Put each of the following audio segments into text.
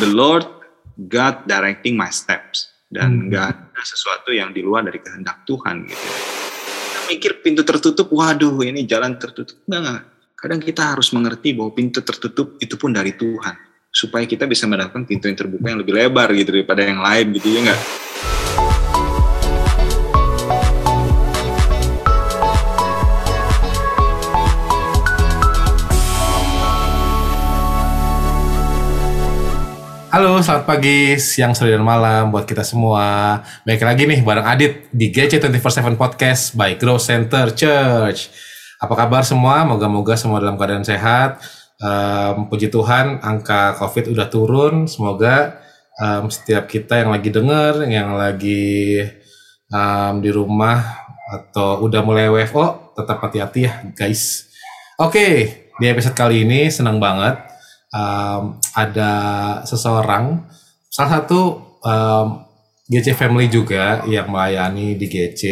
the Lord God directing my steps dan Hmm. nggak ada sesuatu yang di luar dari kehendak Tuhan gitu. Kita mikir pintu tertutup, waduh ini jalan tertutup. Enggak, enggak. Kadang kita harus mengerti bahwa pintu tertutup itu pun dari Tuhan supaya kita bisa mendapatkan pintu yang terbuka yang lebih lebar gitu daripada yang lain gitu ya enggak. Halo, selamat pagi, siang, sore, dan malam buat kita semua. Baik lagi nih bareng Adit di GC247 Podcast by Grow Center Church. Apa kabar semua? Moga-moga semua dalam keadaan sehat. Em, puji Tuhan, angka COVID udah turun. Semoga em, setiap kita yang lagi denger, yang lagi em, di rumah atau udah mulai WFO, tetap hati-hati ya guys. Oke, di episode kali ini senang banget um, ada seseorang salah satu um, GC Family juga yang melayani di GC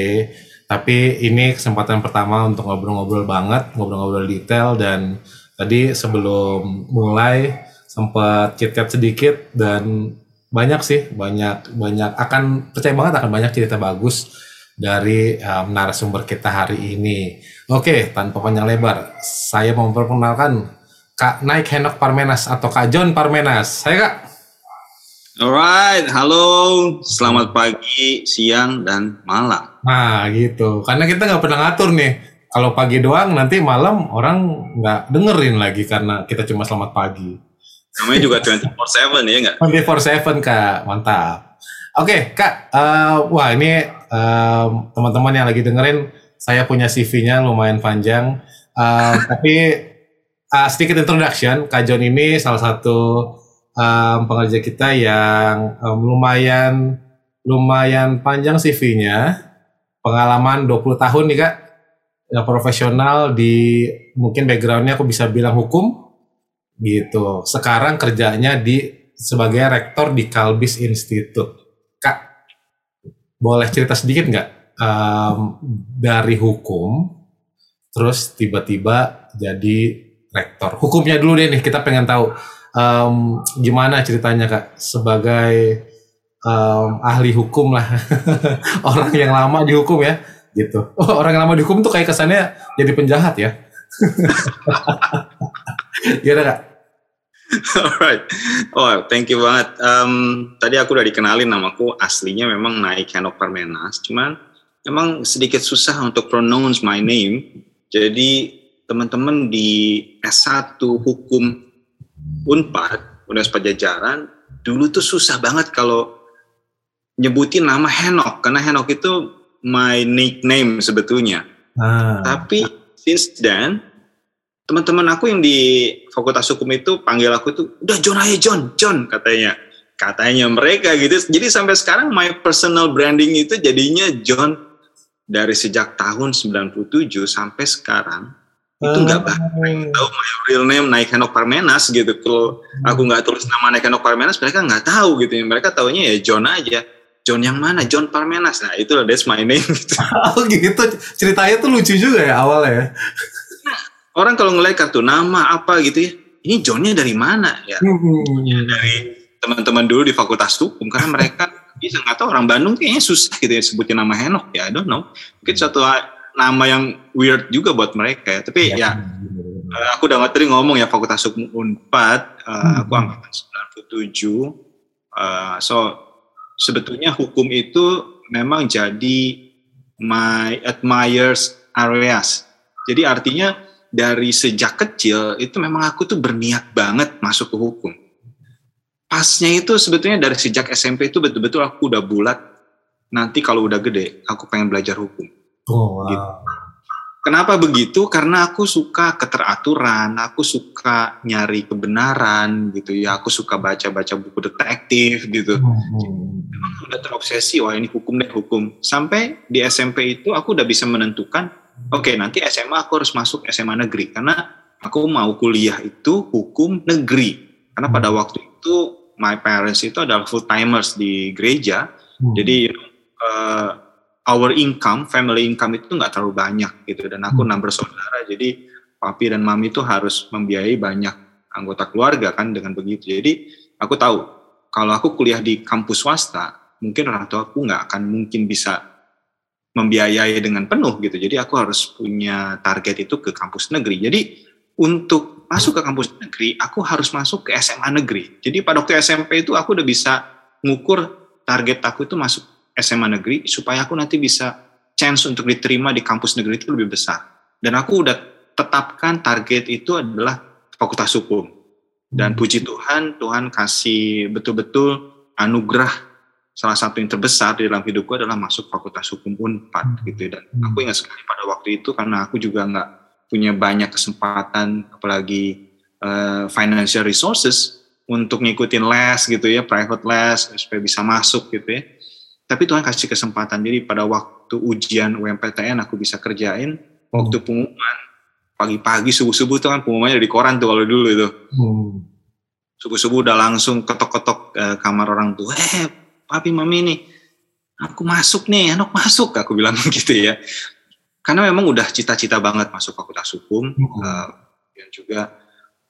tapi ini kesempatan pertama untuk ngobrol-ngobrol banget ngobrol-ngobrol detail dan tadi sebelum mulai sempat chit-chat sedikit dan banyak sih banyak banyak akan percaya banget akan banyak cerita bagus dari um, narasumber kita hari ini. Oke, tanpa panjang lebar, saya mau memperkenalkan Kak Naik Henok Parmenas atau Kak John Parmenas. Saya Kak. Alright, halo, selamat pagi, siang, dan malam. Nah gitu, karena kita nggak pernah ngatur nih. Kalau pagi doang, nanti malam orang nggak dengerin lagi karena kita cuma selamat pagi. Namanya juga 24/7 ya nggak? 24/7 Kak, mantap. Oke Kak, eh, wah ini em, teman-teman yang lagi dengerin, saya punya CV-nya lumayan panjang. Eh, tapi eh, sedikit introduction, Kak John ini salah satu em, pengerja kita yang em, lumayan lumayan panjang CV-nya, pengalaman 20 tahun nih Kak, ya, profesional di mungkin background-nya aku bisa bilang hukum, gitu. Sekarang kerjanya di sebagai rektor di Kalbis Institute. Kak, boleh cerita sedikit nggak Em, dari hukum, terus tiba-tiba jadi rektor? Hukumnya dulu deh nih, kita pengen tahu em, gimana ceritanya kak sebagai em, ahli hukum lah, orang yang lama di hukum ya, gitu. Oh, orang yang lama di hukum tuh kayak kesannya jadi penjahat ya. Gimana kak? Alright. Oh, thank you banget. Em, tadi aku udah dikenalin namaku aslinya memang Naik Henok Parmenas, cuman memang sedikit susah untuk pronounce my name. Jadi teman-teman di S1 Hukum Unpad, Universitas Pajajaran, dulu tuh susah banget kalau nyebutin nama Henok, karena Henok itu my nickname sebetulnya. Ah. Tapi since then teman-teman aku yang di Fakultas Hukum itu panggil aku itu udah John aja John, John katanya. Katanya mereka gitu. Jadi sampai sekarang my personal branding itu jadinya John dari sejak tahun 97 sampai sekarang itu nggak bahkan tahu my real name Naik Henok Parmenas gitu. Kalau aku nggak tulis nama Naik Henok Parmenas mereka nggak tahu gitu. Mereka taunya ya John aja. John yang mana? John Parmenas. Nah itu that's my name. gitu. Oh gitu, ceritanya tuh lucu juga ya awalnya ya. orang kalau ngeliat kartu nama apa gitu ya, ini Johnnya dari mana ya? Dari teman-teman dulu di Fakultas Hukum karena mereka bisa nggak tahu orang Bandung kayaknya susah gitu ya sebutin nama Henok ya, I don't know. Mungkin suatu nama yang weird juga buat mereka ya. Tapi ya, eh, aku udah tadi ngomong ya Fakultas Hukum Unpad, eh, aku angkatan 97. eh, so sebetulnya hukum itu memang jadi my admires areas. Jadi artinya dari sejak kecil itu memang aku tuh berniat banget masuk ke hukum. Pasnya itu sebetulnya dari sejak SMP itu betul-betul aku udah bulat. Nanti kalau udah gede, aku pengen belajar hukum. Oh, wow. Gitu. Kenapa begitu? Karena aku suka keteraturan, aku suka nyari kebenaran gitu ya, aku suka baca-baca buku detektif gitu. Hmm. Memang udah terobsesi, wah ini hukum deh hukum. Sampai di SMP itu aku udah bisa menentukan, oke nanti SMA aku harus masuk SMA negeri karena aku mau kuliah itu hukum negeri. Karena pada waktu itu my parents itu adalah full timers di gereja, Hmm. jadi you know, uh, our income, family income itu nggak terlalu banyak gitu. Dan aku Hmm. enam bersaudara, jadi papi dan mami itu harus membiayai banyak anggota keluarga kan dengan begitu. Jadi aku tahu kalau aku kuliah di kampus swasta, mungkin orang tua aku nggak akan mungkin bisa membiayai dengan penuh gitu. Jadi aku harus punya target itu ke kampus negeri. Jadi untuk masuk ke kampus negeri, aku harus masuk ke SMA negeri. Jadi pada waktu SMP itu aku udah bisa ngukur target aku itu masuk SMA negeri supaya aku nanti bisa chance untuk diterima di kampus negeri itu lebih besar. Dan aku udah tetapkan target itu adalah fakultas hukum. Dan hmm. puji Tuhan, Tuhan kasih betul-betul anugerah salah satu yang terbesar di dalam hidupku adalah masuk fakultas hukum Unpad hmm. gitu dan hmm. aku ingat sekali pada waktu itu karena aku juga nggak punya banyak kesempatan apalagi uh, financial resources untuk ngikutin les gitu ya private les supaya bisa masuk gitu ya tapi Tuhan kasih kesempatan jadi pada waktu ujian UMPTN aku bisa kerjain waktu pengumuman pagi-pagi subuh-subuh tuh kan pengumumannya di koran tuh kalau dulu itu. Hmm. Subuh-subuh udah langsung ketok-ketok uh, kamar orang tua, eh papi mami nih, aku masuk nih, anak masuk, aku bilang gitu ya. Karena memang udah cita-cita banget masuk fakultas hukum, hmm. uh, dan juga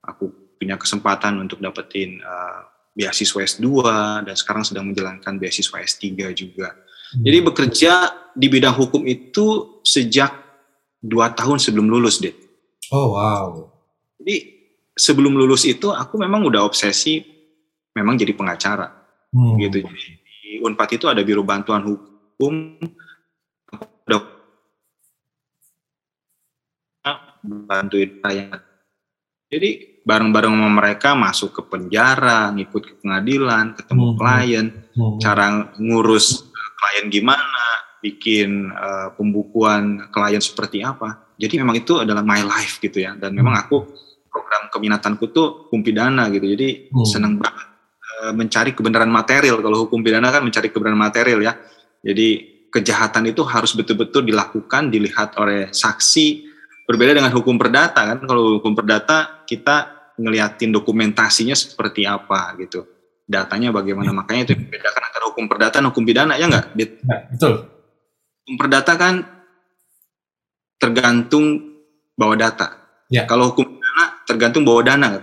aku punya kesempatan untuk dapetin uh, beasiswa S2 dan sekarang sedang menjalankan beasiswa S3 juga. Hmm. Jadi bekerja di bidang hukum itu sejak dua tahun sebelum lulus, deh. Oh wow. Jadi sebelum lulus itu aku memang udah obsesi memang jadi pengacara. Hmm. Gitu. Jadi di Unpad itu ada biro bantuan hukum udah bantuin klien. Jadi bareng-bareng sama mereka masuk ke penjara, ngikut ke pengadilan, ketemu hmm. klien, hmm. cara ngurus klien gimana, bikin uh, pembukuan klien seperti apa jadi memang itu adalah my life gitu ya dan memang aku program keminatanku tuh hukum pidana gitu jadi hmm. seneng banget e, mencari kebenaran material kalau hukum pidana kan mencari kebenaran material ya jadi kejahatan itu harus betul-betul dilakukan dilihat oleh saksi berbeda dengan hukum perdata kan kalau hukum perdata kita ngeliatin dokumentasinya seperti apa gitu datanya bagaimana hmm. makanya itu membedakan antara hukum perdata dan hukum pidana ya enggak ya, betul hukum perdata kan tergantung bawa data. Ya. Kalau hukum dana tergantung bawa dana.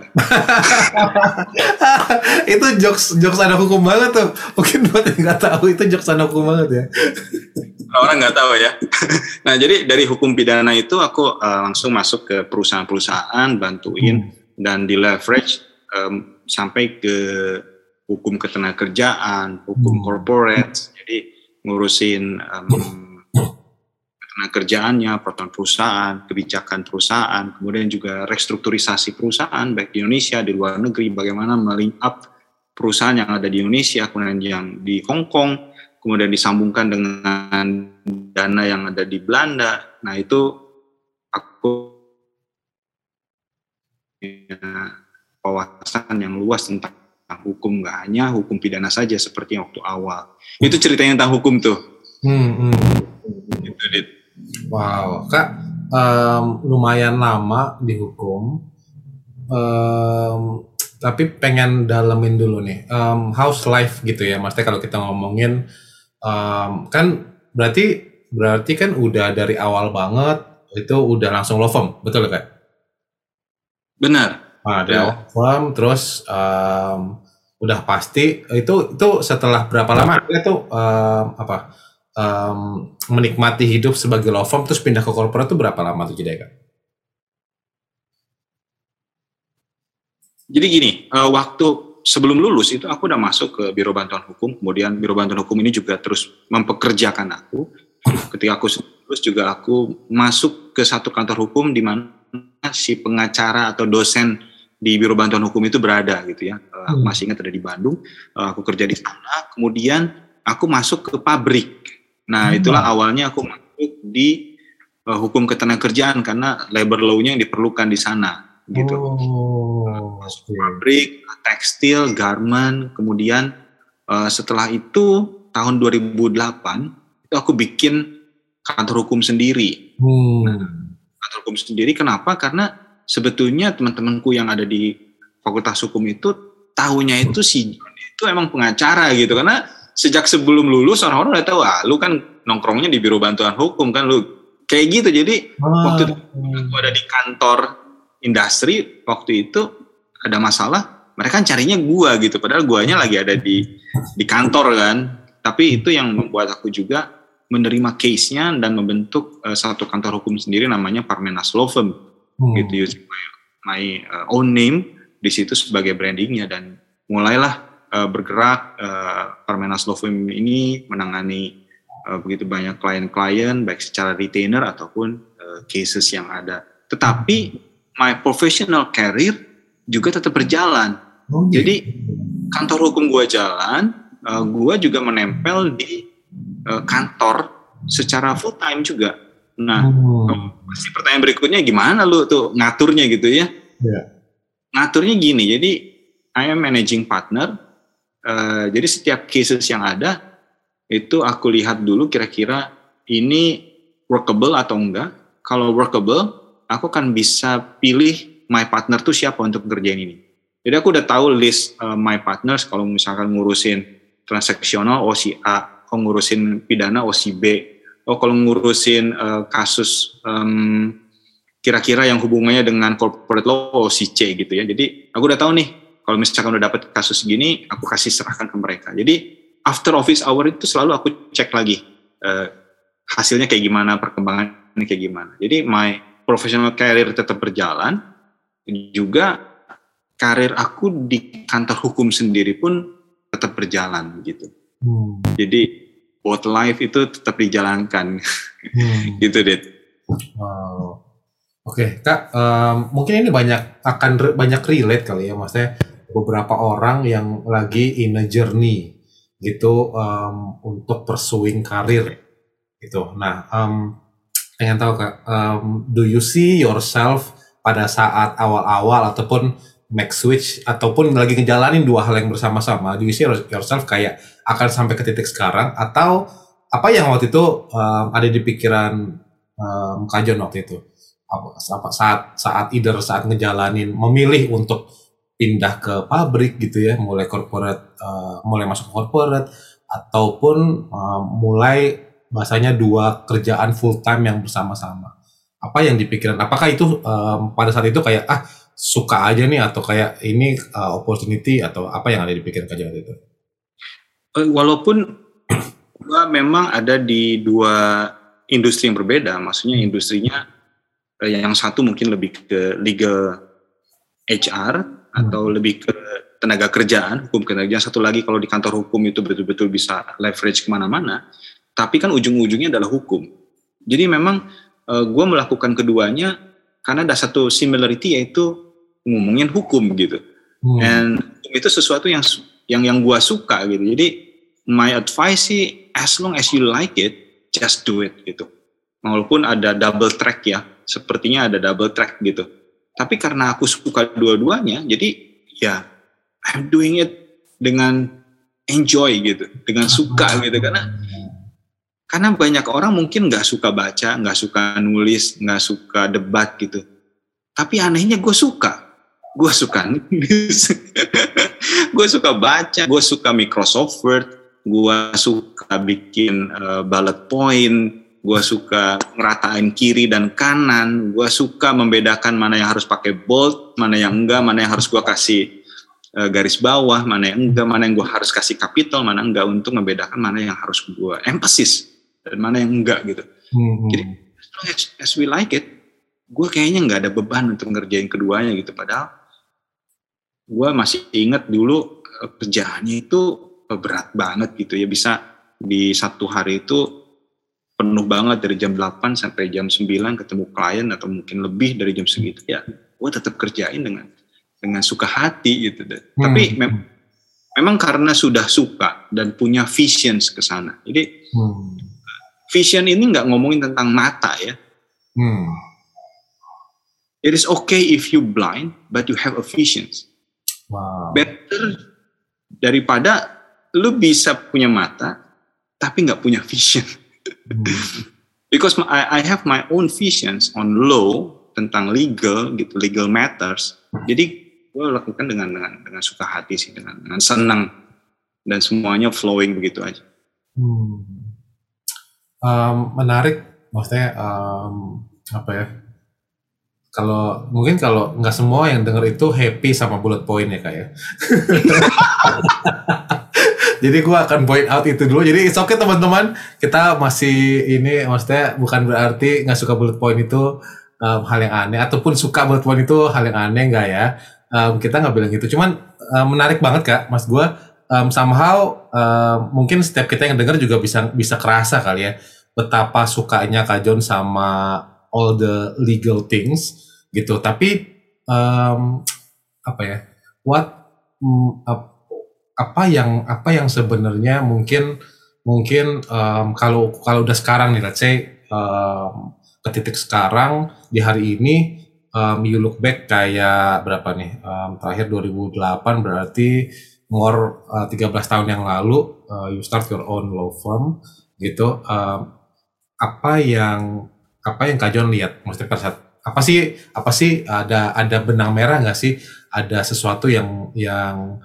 itu jokes jokes ada hukum banget tuh. Mungkin buat yang nggak tahu itu jokes ada hukum banget ya. Orang nggak tahu ya. nah jadi dari hukum pidana itu aku uh, langsung masuk ke perusahaan-perusahaan, bantuin hmm. dan di leverage um, sampai ke hukum ketenagakerjaan, hukum hmm. corporate. Jadi ngurusin um, kerjaannya, peraturan perusahaan, kebijakan perusahaan, kemudian juga restrukturisasi perusahaan baik di Indonesia, di luar negeri, bagaimana melink up perusahaan yang ada di Indonesia, kemudian yang di Hong Kong, kemudian disambungkan dengan dana yang ada di Belanda. Nah itu aku punya wawasan yang luas tentang hukum, nggak hanya hukum pidana saja seperti waktu awal. Itu ceritanya tentang hukum tuh. Hmm, hmm. Itu, Wow, Kak, um, lumayan lama dihukum. Um, tapi pengen dalemin dulu nih, um, house life gitu ya, maksudnya kalau kita ngomongin, um, kan berarti berarti kan udah dari awal banget itu udah langsung law firm, betul kak? Benar. Nah, dari law firm, terus um, udah pasti itu itu setelah berapa lama itu um, apa? Um, menikmati hidup sebagai law firm terus pindah ke korporat itu berapa lama tuh jadi kan? Jadi gini, uh, waktu sebelum lulus itu aku udah masuk ke Biro Bantuan Hukum, kemudian Biro Bantuan Hukum ini juga terus mempekerjakan aku. Ketika aku lulus juga aku masuk ke satu kantor hukum di mana si pengacara atau dosen di Biro Bantuan Hukum itu berada gitu ya. Uh, aku hmm. masih ingat ada di Bandung. Uh, aku kerja di sana, kemudian aku masuk ke pabrik Nah, hmm. itulah awalnya aku masuk di uh, hukum ketenagakerjaan karena labor law-nya yang diperlukan di sana gitu. Oh, masuk pabrik, tekstil, garment, kemudian uh, setelah itu tahun 2008 itu aku bikin kantor hukum sendiri. Hmm. Nah, kantor hukum sendiri kenapa? Karena sebetulnya teman-temanku yang ada di Fakultas Hukum itu tahunya itu si John itu emang pengacara gitu karena sejak sebelum lulus orang-orang udah tahu ah lu kan nongkrongnya di biro bantuan hukum kan lu. Kayak gitu jadi ah. waktu itu aku ada di kantor industri waktu itu ada masalah mereka kan carinya gua gitu. Padahal guanya lagi ada di di kantor kan. Tapi itu yang membuat aku juga menerima case-nya dan membentuk uh, satu kantor hukum sendiri namanya Parmenas Law Firm. Hmm. gitu using my, my uh, own name di situ sebagai brandingnya. Dan mulailah uh, bergerak uh, Parmenas Law Firm ini menangani uh, begitu banyak klien-klien baik secara retainer ataupun uh, cases yang ada tetapi my professional career juga tetap berjalan. Oh, gitu. Jadi kantor hukum gue jalan, uh, gue juga menempel di uh, kantor secara full time juga. Nah, oh. pasti pertanyaan berikutnya gimana lu tuh ngaturnya gitu ya? Yeah. Ngaturnya gini, jadi I am managing partner. Uh, jadi setiap cases yang ada itu aku lihat dulu kira-kira ini workable atau enggak. Kalau workable, aku kan bisa pilih my partner tuh siapa untuk kerjaan ini. Jadi aku udah tahu list uh, my partners kalau misalkan ngurusin transaksional oh si kalau ngurusin pidana oh si oh kalau ngurusin uh, kasus um, kira-kira yang hubungannya dengan corporate law oh si C gitu ya. Jadi aku udah tahu nih kalau misalkan udah dapat kasus gini, aku kasih serahkan ke mereka. Jadi after office hour itu selalu aku cek lagi uh, hasilnya kayak gimana, perkembangannya kayak gimana. Jadi my profesional career tetap berjalan, juga karir aku di kantor hukum sendiri pun tetap berjalan gitu. Hmm. Jadi both life itu tetap dijalankan, hmm. gitu deh. Wow. Oke, okay, kak, um, mungkin ini banyak akan re, banyak relate kali ya, maksudnya beberapa orang yang lagi in a journey gitu um, untuk pursuing karir gitu. Nah, um, pengen tahu kak, um, do you see yourself pada saat awal-awal ataupun make switch ataupun lagi ngejalanin dua hal yang bersama-sama, do you see yourself kayak akan sampai ke titik sekarang atau apa yang waktu itu um, ada di pikiran um, Kajon waktu itu? Apa, saat saat either saat ngejalanin memilih untuk pindah ke pabrik gitu ya, mulai corporate, uh, mulai masuk corporate ataupun uh, mulai bahasanya dua kerjaan full time yang bersama-sama. Apa yang dipikiran? Apakah itu um, pada saat itu kayak ah suka aja nih atau kayak ini uh, opportunity atau apa yang ada di pikiran kerja itu? Eh, walaupun gua memang ada di dua industri yang berbeda, maksudnya industrinya yang satu mungkin lebih ke legal HR atau hmm. lebih ke tenaga kerjaan, hukum kerjaan. Satu lagi kalau di kantor hukum itu betul-betul bisa leverage ke mana-mana tapi kan ujung-ujungnya adalah hukum. Jadi memang uh, eh, gue melakukan keduanya karena ada satu similarity yaitu ngomongin hukum gitu. Hmm. And itu sesuatu yang yang yang gue suka gitu. Jadi my advice sih as long as you like it, just do it gitu. Walaupun ada double track ya, sepertinya ada double track gitu. Tapi karena aku suka dua-duanya, jadi ya I'm doing it dengan enjoy gitu, dengan suka gitu karena karena banyak orang mungkin nggak suka baca, nggak suka nulis, nggak suka debat gitu. Tapi anehnya gue suka. Gue suka nulis. gue suka baca, gue suka Microsoft Word, gue suka bikin uh, bullet point, gue suka ngeratain kiri dan kanan, gue suka membedakan mana yang harus pakai bold, mana yang enggak, mana yang harus gue kasih uh, garis bawah, mana yang enggak, mana yang gue harus kasih capital, mana enggak untuk membedakan mana yang harus gue emphasis dan mana yang enggak gitu. Hmm. Jadi as, as we like it, gue kayaknya nggak ada beban untuk ngerjain keduanya gitu. Padahal gue masih inget dulu eh, kerjaannya itu eh, berat banget gitu ya bisa di satu hari itu penuh banget dari jam 8 sampai jam 9 ketemu klien atau mungkin lebih dari jam segitu ya gue tetap kerjain dengan dengan suka hati gitu deh. Hmm. Tapi mem memang karena sudah suka dan punya visions ke sana. Jadi hmm vision ini nggak ngomongin tentang mata ya. Hmm. It is okay if you blind, but you have a vision. Wow. Better daripada lu bisa punya mata, tapi nggak punya vision. Because I, I have my own visions on law tentang legal gitu, legal matters. Jadi gue lakukan dengan dengan dengan suka hati sih, dengan dengan senang dan semuanya flowing begitu aja. Hmm um, menarik maksudnya um, apa ya kalau mungkin kalau nggak semua yang denger itu happy sama bullet point ya kak ya. Jadi gue akan point out itu dulu. Jadi it's okay teman-teman. Kita masih ini maksudnya bukan berarti nggak suka bullet point itu um, hal yang aneh ataupun suka bullet point itu hal yang aneh nggak ya. Um, kita nggak bilang gitu. Cuman um, menarik banget kak, mas gue um, somehow um, mungkin setiap kita yang dengar juga bisa bisa kerasa kali ya betapa sukanya Kak John sama all the legal things gitu. Tapi um, apa ya? What um, apa yang apa yang sebenarnya mungkin mungkin um, kalau kalau udah sekarang nih let's say um, ke titik sekarang di hari ini um, you look back kayak berapa nih? Um, terakhir 2008 berarti more uh, 13 tahun yang lalu uh, you start your own law firm gitu. Um, apa yang apa yang Kak lihat? Maksudnya pada saat apa sih apa sih ada ada benang merah nggak sih? Ada sesuatu yang yang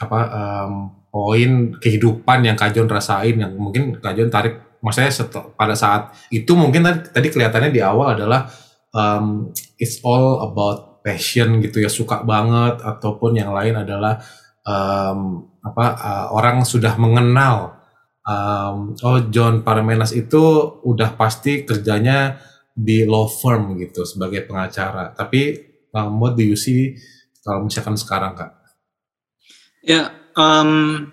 apa um, poin kehidupan yang Kak John rasain yang mungkin Kak John tarik maksudnya pada saat itu mungkin tadi, tadi kelihatannya di awal adalah um, it's all about passion gitu ya suka banget ataupun yang lain adalah um, apa uh, orang sudah mengenal um, oh John Parmenas itu udah pasti kerjanya di law firm gitu sebagai pengacara. Tapi um, what do you see kalau misalkan sekarang kak? Ya, um,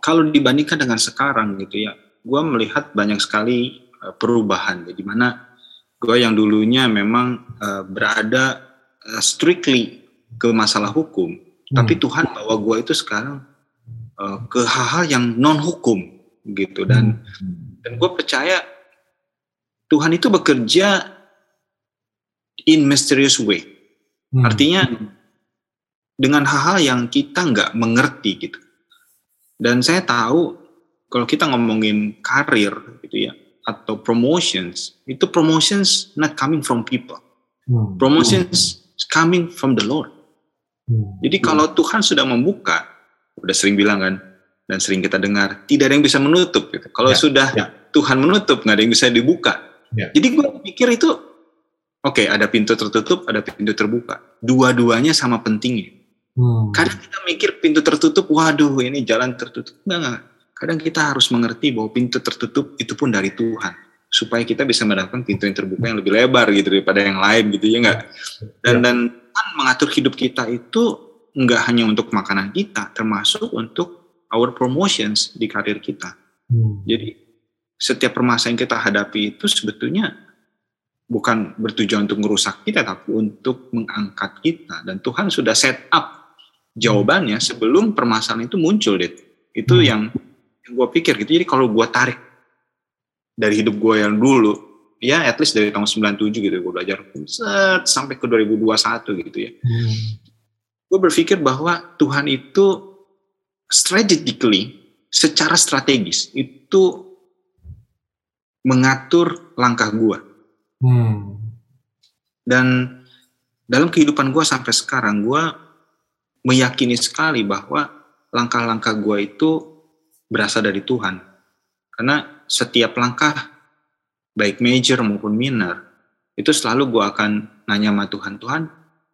kalau dibandingkan dengan sekarang gitu ya, gue melihat banyak sekali uh, perubahan. Jadi mana gue yang dulunya memang uh, berada uh, strictly ke masalah hukum, hmm. tapi Tuhan bawa gue itu sekarang uh, ke hal-hal yang non hukum gitu dan hmm. dan gue percaya Tuhan itu bekerja in mysterious way hmm. artinya dengan hal-hal yang kita nggak mengerti gitu dan saya tahu kalau kita ngomongin karir gitu ya atau promotions itu promotions not coming from people hmm. promotions coming from the Lord hmm. jadi kalau Tuhan sudah membuka udah sering bilang kan dan sering kita dengar tidak ada yang bisa menutup gitu. Kalau ya, sudah ya. Tuhan menutup nggak ada yang bisa dibuka. Ya. Jadi gue pikir itu oke okay, ada pintu tertutup ada pintu terbuka. Dua-duanya sama pentingnya. Hmm. Kadang kita mikir pintu tertutup, waduh ini jalan tertutup. Enggak, enggak. Kadang kita harus mengerti bahwa pintu tertutup itu pun dari Tuhan supaya kita bisa mendapatkan pintu yang terbuka yang lebih lebar gitu daripada yang lain gitu ya enggak. Dan ya. dan Tuhan mengatur hidup kita itu enggak hanya untuk makanan kita, termasuk untuk our promotions di karir kita. Hmm. Jadi setiap permasalahan yang kita hadapi itu sebetulnya bukan bertujuan untuk merusak kita, tapi untuk mengangkat kita. Dan Tuhan sudah set up jawabannya sebelum permasalahan itu muncul, deh. Itu hmm. yang, yang gue pikir gitu. Jadi kalau gue tarik dari hidup gue yang dulu, ya at least dari tahun 97 gitu, gue belajar set, sampai ke 2021 gitu ya. Hmm. Gue berpikir bahwa Tuhan itu strategically, secara strategis itu mengatur langkah gue. Hmm. Dan dalam kehidupan gue sampai sekarang, gue meyakini sekali bahwa langkah-langkah gue itu berasal dari Tuhan. Karena setiap langkah, baik major maupun minor, itu selalu gue akan nanya sama Tuhan, Tuhan,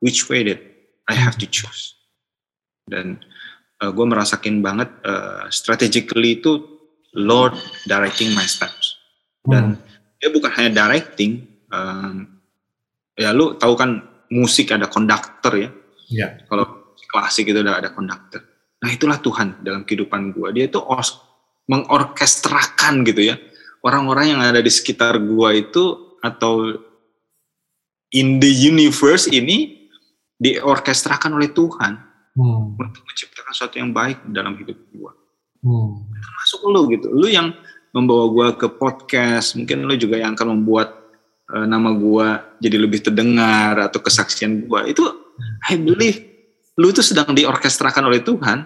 which way that I have to choose? Dan uh, eh, gue merasakin banget uh, strategically itu Lord directing my steps dan hmm. dia bukan hanya directing um, ya lu tahu kan musik ada konduktor ya yeah. kalau klasik itu udah ada konduktor nah itulah Tuhan dalam kehidupan gue dia itu mengorkestrakan gitu ya orang-orang yang ada di sekitar gue itu atau in the universe ini diorkestrakan oleh Tuhan hmm. untuk menciptakan sesuatu yang baik dalam hidup gue. Hmm. Termasuk lu gitu, lu yang membawa gue ke podcast, mungkin lu juga yang akan membuat uh, nama gue jadi lebih terdengar atau kesaksian gue. Itu I believe lu itu sedang diorkestrakan oleh Tuhan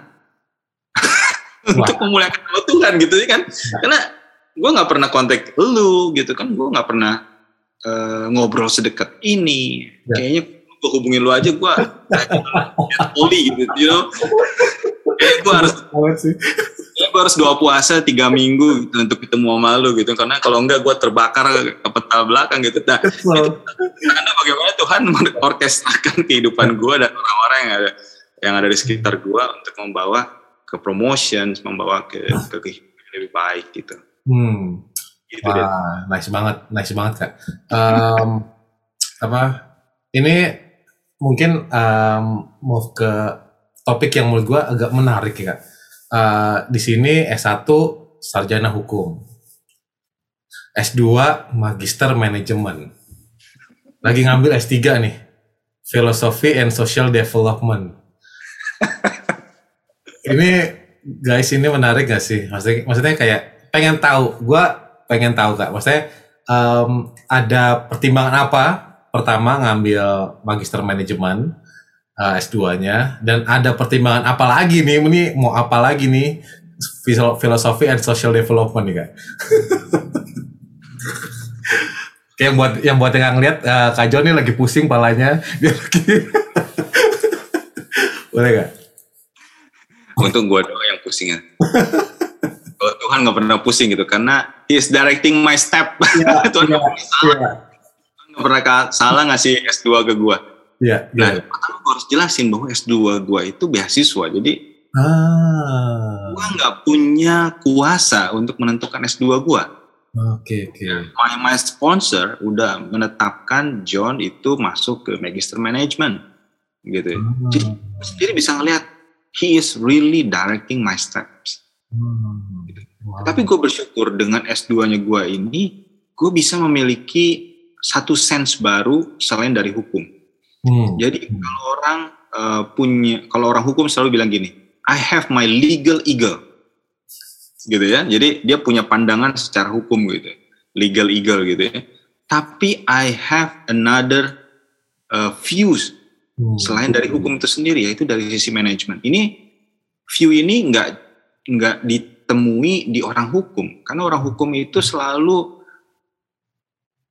untuk memuliakan nama Tuhan gitu ya kan. Karena gue nggak pernah kontak lu gitu kan, gue nggak pernah uh, ngobrol sedekat ini. Ya. Kayaknya gue hubungin lu aja gue poli gitu you know? Kayak gue harus gue harus dua puasa tiga minggu gitu, untuk ketemu sama lu gitu. Karena kalau enggak gue terbakar ke peta belakang gitu. Nah karena bagaimana Tuhan orkestrakan kehidupan gue dan orang-orang yang ada yang ada di sekitar gue untuk membawa ke promotion membawa ke ke kehidupan lebih baik gitu. Hmm. gitu Wah, deh. nice banget nice banget kak. Um, apa ini mungkin um, move ke topik yang menurut gue agak menarik ya kak uh, di sini S1 sarjana hukum. S2 magister manajemen. Lagi ngambil S3 nih. Philosophy and Social Development. ini guys ini menarik gak sih? Maksudnya, maksudnya kayak pengen tahu. Gua pengen tahu kak. Maksudnya um, ada pertimbangan apa? Pertama ngambil magister manajemen uh, S2-nya dan ada pertimbangan apa lagi nih ini mau apa lagi nih filosofi and social development nih kak kayak buat yang buat yang ngeliat uh, Kak John nih lagi pusing palanya dia lagi boleh gak? Untung gue doang yang pusing ya. Tuhan nggak pernah pusing gitu karena He is directing my step. Ya, Tuhan ya. Ya. Pernah salah ngasih S2 ke gue. Iya. Nah, ya. pertama gue harus jelasin bahwa S2 gue itu beasiswa. Jadi ah. gue nggak punya kuasa untuk menentukan S2 gue. Oke, okay, oke. Okay. My, my sponsor udah menetapkan John itu masuk ke Magister Management. Gitu. Hmm. Jadi sendiri bisa ngeliat he is really directing my steps. Hmm. Gitu. Wow. Tapi gue bersyukur dengan S2-nya gue ini, gue bisa memiliki satu sense baru selain dari hukum. Hmm. Jadi kalau orang uh, punya, kalau orang hukum selalu bilang gini, I have my legal eagle, gitu ya. Jadi dia punya pandangan secara hukum gitu, legal eagle gitu ya. Tapi I have another uh, views hmm. selain dari hukum itu sendiri, yaitu dari sisi manajemen. Ini view ini nggak nggak ditemui di orang hukum, karena orang hukum itu selalu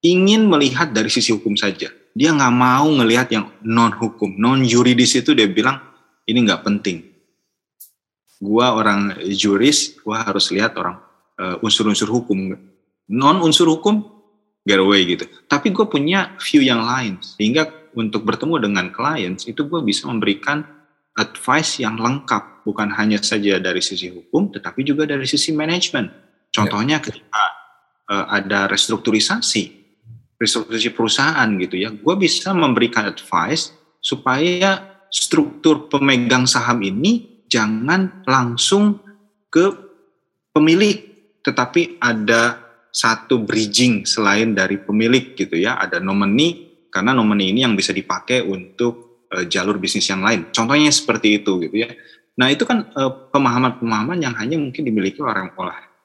ingin melihat dari sisi hukum saja. Dia nggak mau ngelihat yang non hukum, non yuridis itu dia bilang ini nggak penting. Gua orang juris, gua harus lihat orang uh, unsur-unsur hukum. Non unsur hukum, get away gitu. Tapi gue punya view yang lain, sehingga untuk bertemu dengan klien itu gue bisa memberikan advice yang lengkap, bukan hanya saja dari sisi hukum, tetapi juga dari sisi manajemen. Contohnya ya. ketika uh, ada restrukturisasi, restrukturasi perusahaan gitu ya, gue bisa memberikan advice supaya struktur pemegang saham ini jangan langsung ke pemilik, tetapi ada satu bridging selain dari pemilik gitu ya, ada nomini karena nomini ini yang bisa dipakai untuk uh, jalur bisnis yang lain. Contohnya seperti itu gitu ya. Nah itu kan pemahaman-pemahaman uh, yang hanya mungkin dimiliki orang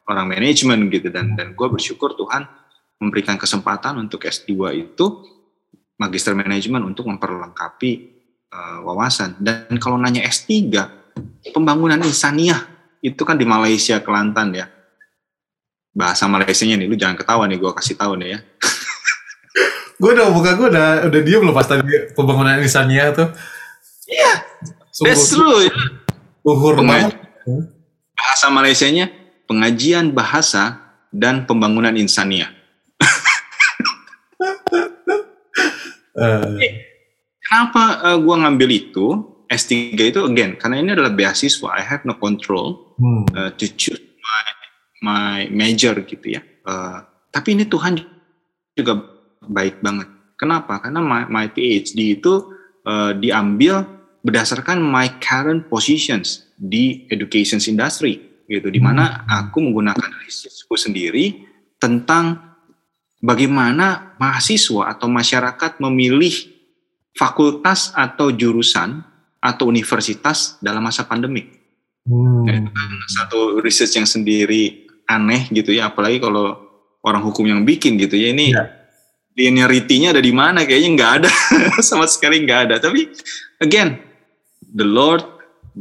orang manajemen gitu dan dan gue bersyukur Tuhan memberikan kesempatan untuk S2 itu magister manajemen untuk memperlengkapi uh, wawasan. Dan kalau nanya S3, pembangunan insaniah itu kan di Malaysia Kelantan ya. Bahasa Malaysianya nih, lu jangan ketawa nih, gue kasih tahu nih ya. gue udah buka gue udah udah diem loh pas tadi pembangunan insaniah tuh. Iya, that's true. Ya. Uhur Bahasa Malaysianya pengajian bahasa dan pembangunan insaniah. Uh. Kenapa uh, eh, gue ngambil itu S3 itu again karena ini adalah beasiswa I have no control hmm. uh, to choose my my major gitu ya. Uh, tapi ini Tuhan juga baik banget. Kenapa? Karena my, my PhD itu uh, diambil berdasarkan my current positions di education industry gitu di mana hmm. aku menggunakan risetku sendiri tentang bagaimana mahasiswa atau masyarakat memilih fakultas atau jurusan atau universitas dalam masa pandemik. Hmm. Ya, satu research yang sendiri aneh gitu ya, apalagi kalau orang hukum yang bikin gitu ya ini yeah. linearity-nya ada di mana? Kayaknya nggak ada, sama sekali nggak ada. Tapi again, the Lord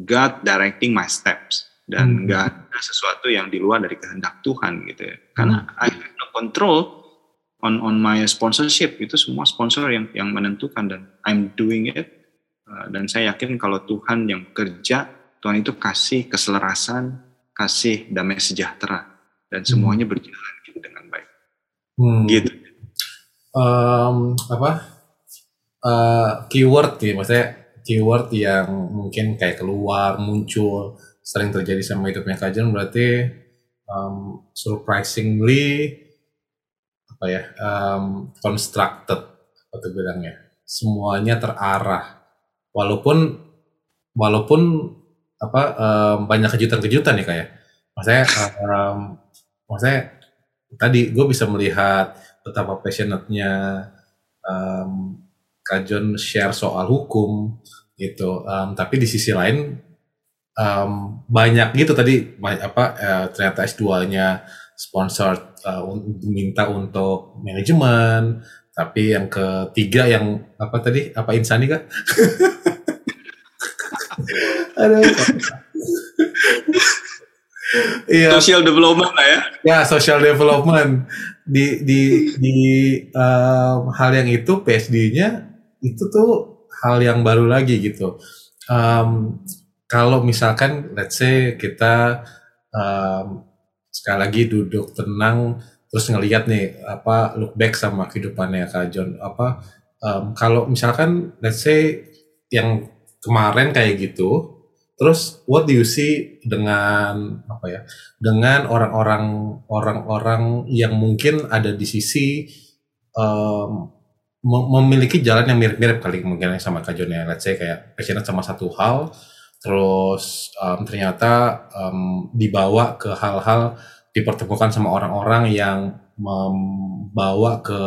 God directing my steps dan hmm. nggak hmm. ada sesuatu yang di luar dari kehendak Tuhan gitu ya. Karena hmm. I have no control on on my sponsorship itu semua sponsor yang yang menentukan dan I'm doing it uh, dan saya yakin kalau Tuhan yang kerja Tuhan itu kasih keselarasan kasih damai sejahtera dan semuanya berjalan gitu dengan baik. Hmm. Gitu. Um, apa? Uh, keyword ya, maksudnya keyword yang mungkin kayak keluar, muncul, sering terjadi sama hidupnya Kajan berarti um, surprisingly apa ya um, constructed atau bilangnya. Semuanya terarah. Walaupun walaupun apa um, banyak kejutan-kejutan ya. Kayak maksudnya um, maksudnya tadi gue bisa melihat betapa passionate-nya um, Kajon share soal hukum gitu. Um, tapi di sisi lain um, banyak gitu tadi apa uh, ternyata S2-nya sponsor uh, minta untuk manajemen tapi yang ketiga yang apa tadi apa insani kak Aduh. Iya. Social development lah ya. Ya, social development di di di um, hal yang itu PSD-nya itu tuh hal yang baru lagi gitu. Um, kalau misalkan let's say kita um, sekali lagi duduk tenang terus ngelihat nih apa look back sama kehidupannya Kak John apa um, kalau misalkan let's say yang kemarin kayak gitu terus what do you see dengan apa ya dengan orang-orang orang-orang yang mungkin ada di sisi um, memiliki jalan yang mirip-mirip kali mungkin sama Kak John ya. Let's say kayak passionate sama satu hal terus um, ternyata um, dibawa ke hal-hal dipertemukan sama orang-orang yang membawa ke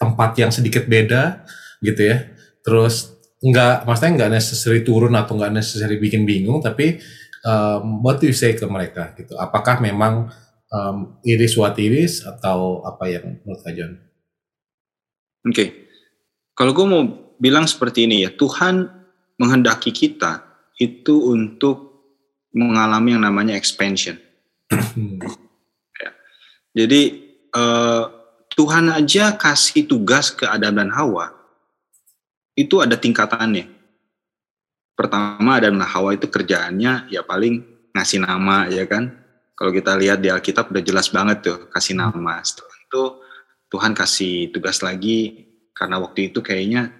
tempat yang sedikit beda gitu ya terus nggak maksudnya nggak necessary turun atau nggak necessary bikin bingung tapi um, what do you say ke mereka gitu apakah memang um, iris what iris atau apa yang menurut Kak? Oke, okay. kalau gue mau bilang seperti ini ya Tuhan menghendaki kita itu untuk mengalami yang namanya expansion. ya. Jadi uh, Tuhan aja kasih tugas ke Adam dan Hawa itu ada tingkatannya. Pertama Adam dan Hawa itu kerjaannya ya paling ngasih nama ya kan. Kalau kita lihat di Alkitab udah jelas banget tuh kasih nama. Setelah itu Tuhan kasih tugas lagi karena waktu itu kayaknya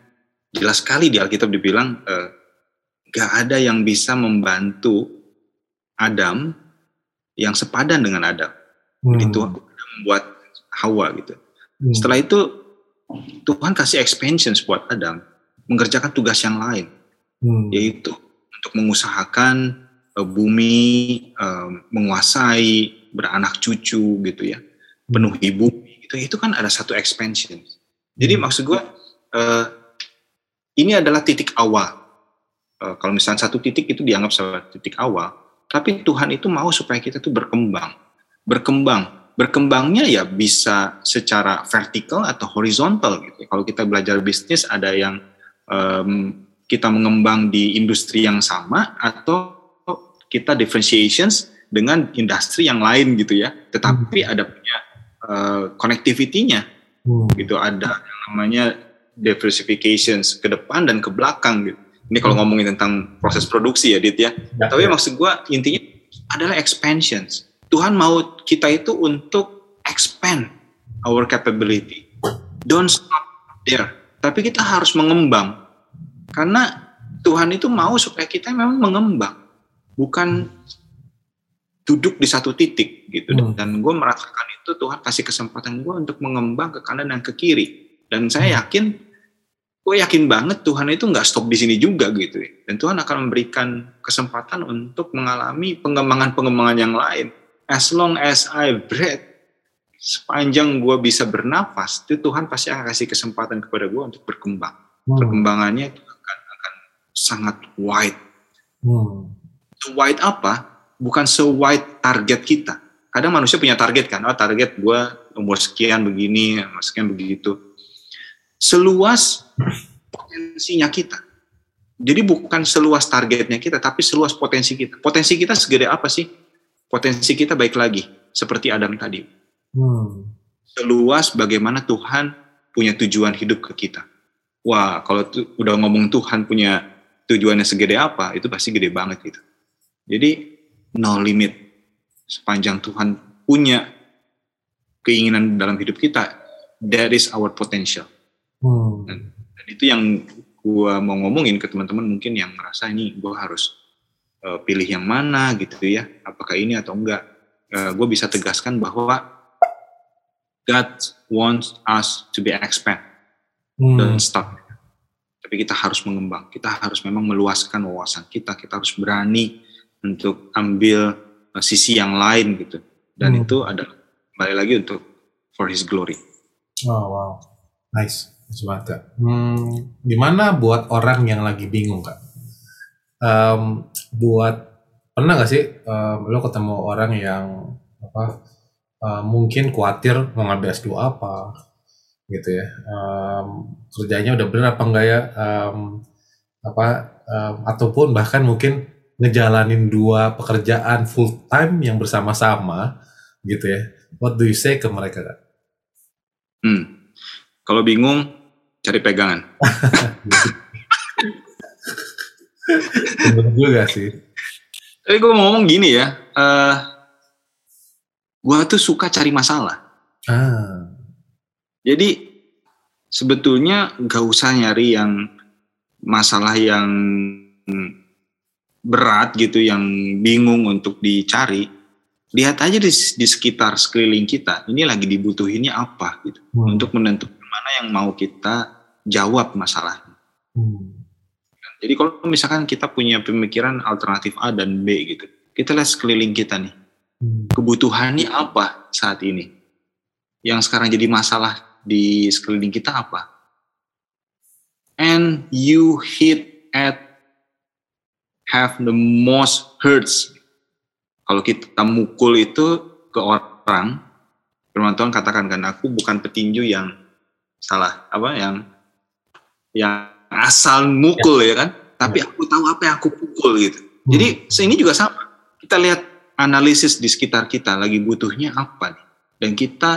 jelas sekali di Alkitab dibilang uh, gak ada yang bisa membantu Adam yang sepadan dengan Adam. Hmm. Itu membuat Hawa gitu. Hmm. Setelah itu Tuhan kasih expansion buat Adam mengerjakan tugas yang lain, hmm. yaitu untuk mengusahakan uh, bumi uh, menguasai beranak cucu gitu ya, penuhi bumi gitu. Itu kan ada satu expansion. Jadi hmm. maksud gue uh, ini adalah titik awal uh, kalau misalnya satu titik itu dianggap sebagai titik awal, tapi Tuhan itu mau supaya kita tuh berkembang, berkembang. Berkembangnya ya bisa secara vertikal atau horizontal gitu. Kalau kita belajar bisnis ada yang um, kita mengembang di industri yang sama atau kita differentiations dengan industri yang lain gitu ya. Tetapi hmm. ada punya uh, connectivity-nya. Hmm. Gitu ada yang namanya diversifications ke depan dan ke belakang gitu ini kalau hmm. ngomongin tentang proses produksi ya, Dit ya. ya Tapi ya. maksud gue intinya adalah expansions. Tuhan mau kita itu untuk expand our capability. Don't stop there. Tapi kita harus mengembang. Karena Tuhan itu mau supaya kita memang mengembang. Bukan duduk di satu titik gitu. Hmm. Dan gue merasakan itu Tuhan kasih kesempatan gue untuk mengembang ke kanan dan ke kiri. Dan saya hmm. yakin gue yakin banget Tuhan itu nggak stop di sini juga gitu ya. Dan Tuhan akan memberikan kesempatan untuk mengalami pengembangan-pengembangan yang lain. As long as I breathe, sepanjang gue bisa bernafas, itu Tuhan pasti akan kasih kesempatan kepada gue untuk berkembang. Hmm. Perkembangannya itu akan, akan sangat wide. Hmm. Wide apa? Bukan se-wide target kita. Kadang manusia punya target kan, oh target gue umur sekian begini, umur sekian begitu seluas potensinya kita. Jadi bukan seluas targetnya kita, tapi seluas potensi kita. Potensi kita segede apa sih? Potensi kita baik lagi, seperti Adam tadi. Hmm. Seluas bagaimana Tuhan punya tujuan hidup ke kita. Wah, kalau udah ngomong Tuhan punya tujuannya segede apa, itu pasti gede banget gitu. Jadi no limit. sepanjang Tuhan punya keinginan dalam hidup kita, that is our potential. Hmm. Dan, dan itu yang gue mau ngomongin ke teman-teman mungkin yang merasa ini gue harus uh, pilih yang mana gitu ya, apakah ini atau enggak. Uh, gue bisa tegaskan bahwa God wants us to be expand, hmm. don't stop. Tapi kita harus mengembang, kita harus memang meluaskan wawasan kita, kita harus berani untuk ambil uh, sisi yang lain gitu. Dan hmm. itu adalah kembali lagi untuk for His glory. Oh wow, nice, kak. Hmm, gimana buat orang yang lagi bingung kak? Um, buat pernah gak sih um, lo ketemu orang yang apa uh, mungkin khawatir mau ngambil S2 apa gitu ya um, kerjanya udah benar apa enggak ya um, apa um, ataupun bahkan mungkin ngejalanin dua pekerjaan full time yang bersama-sama gitu ya what do you say ke mereka kak? Hmm. Kalau bingung, cari pegangan. Bener juga sih. Tapi gue mau ngomong gini ya, uh, eh, gue tuh suka cari masalah. Ah. Jadi sebetulnya gak usah nyari yang masalah yang berat gitu, yang bingung untuk dicari lihat aja di, di sekitar sekeliling kita ini lagi dibutuhinnya apa gitu hmm. untuk menentukan yang mau kita jawab masalahnya. Hmm. Jadi kalau misalkan kita punya pemikiran alternatif A dan B gitu, kita lihat sekeliling kita nih, hmm. kebutuhannya apa saat ini? Yang sekarang jadi masalah di sekeliling kita apa? And you hit at have the most hurts kalau kita mukul itu ke orang, firman Tuhan katakan kan aku bukan petinju yang salah apa yang yang asal mukul ya, ya kan, tapi ya. aku tahu apa yang aku pukul gitu. Hmm. Jadi ini juga sama. Kita lihat analisis di sekitar kita lagi butuhnya apa nih, dan kita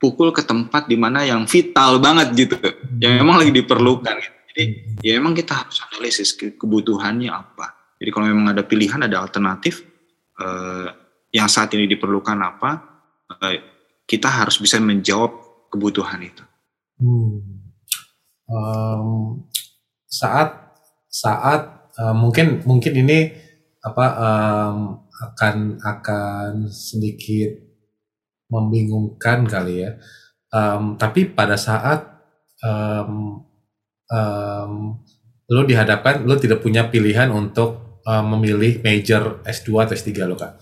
pukul ke tempat di mana yang vital banget gitu, hmm. yang memang lagi diperlukan. Gitu. Jadi hmm. ya memang kita harus analisis kebutuhannya apa. Jadi kalau memang ada pilihan, ada alternatif, uh, yang saat ini diperlukan apa, uh, kita harus bisa menjawab kebutuhan itu. Hmm. Um, saat saat uh, mungkin mungkin ini apa um, akan akan sedikit membingungkan kali ya. Um, tapi pada saat um, um, lo dihadapkan lo tidak punya pilihan untuk uh, memilih major S2 atau S3 lo kak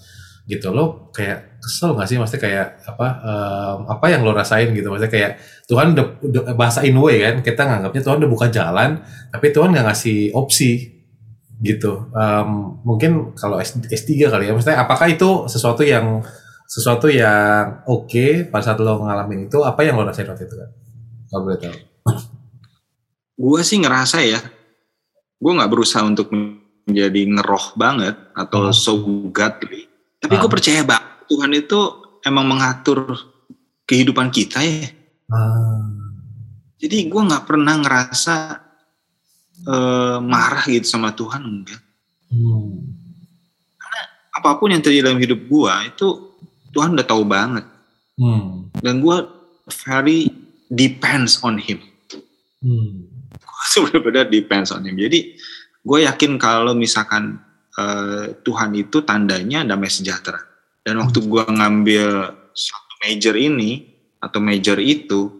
gitu lo kayak kesel gak sih? Maksudnya kayak apa um, apa yang lo rasain gitu? Maksudnya kayak Tuhan udah, udah bahasa in way kan kita nganggapnya Tuhan udah buka jalan tapi Tuhan nggak ngasih opsi gitu. Um, mungkin kalau S, S3 kali ya. Maksudnya apakah itu sesuatu yang sesuatu yang oke okay pada saat lo ngalamin itu? Apa yang lo rasain waktu itu kan kalau boleh tahu. Gue sih ngerasa ya gue nggak berusaha untuk menjadi ngeroh banget atau hmm. so godly. Tapi hmm. gue percaya bang Tuhan itu emang mengatur kehidupan kita ya. Hmm. Jadi gue nggak pernah ngerasa uh, marah gitu sama Tuhan enggak. Hmm. Karena apa pun yang terjadi dalam hidup gue itu Tuhan udah tahu banget. Hmm. Dan gue very depends on Him. Hmm. Benar depends on Him. Jadi gue yakin kalau misalkan uh, Tuhan itu tandanya damai sejahtera. Dan waktu gue ngambil satu major ini atau major itu,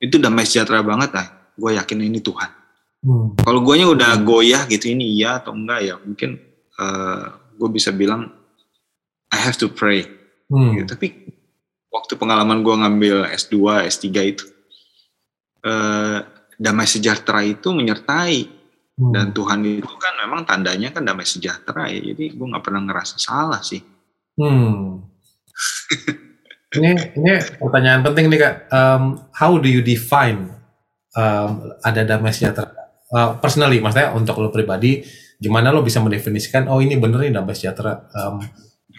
itu damai sejahtera banget lah. Gue yakin ini Tuhan. Hmm. Kalau gue nya udah goyah gitu ini iya atau enggak ya mungkin uh, eh, gue bisa bilang I have to pray. Hmm. Gitu. Tapi waktu pengalaman gue ngambil S2, S3 itu uh, damai sejahtera itu menyertai Hmm. Dan Tuhan itu kan memang tandanya kan damai sejahtera ya. Jadi gue nggak pernah ngerasa salah sih. Hmm. ini ini pertanyaan penting nih kak. Um, how do you define um, ada damai sejahtera? Uh, personally, maksudnya untuk lo pribadi, gimana lo bisa mendefinisikan? Oh ini bener nih damai sejahtera. Um,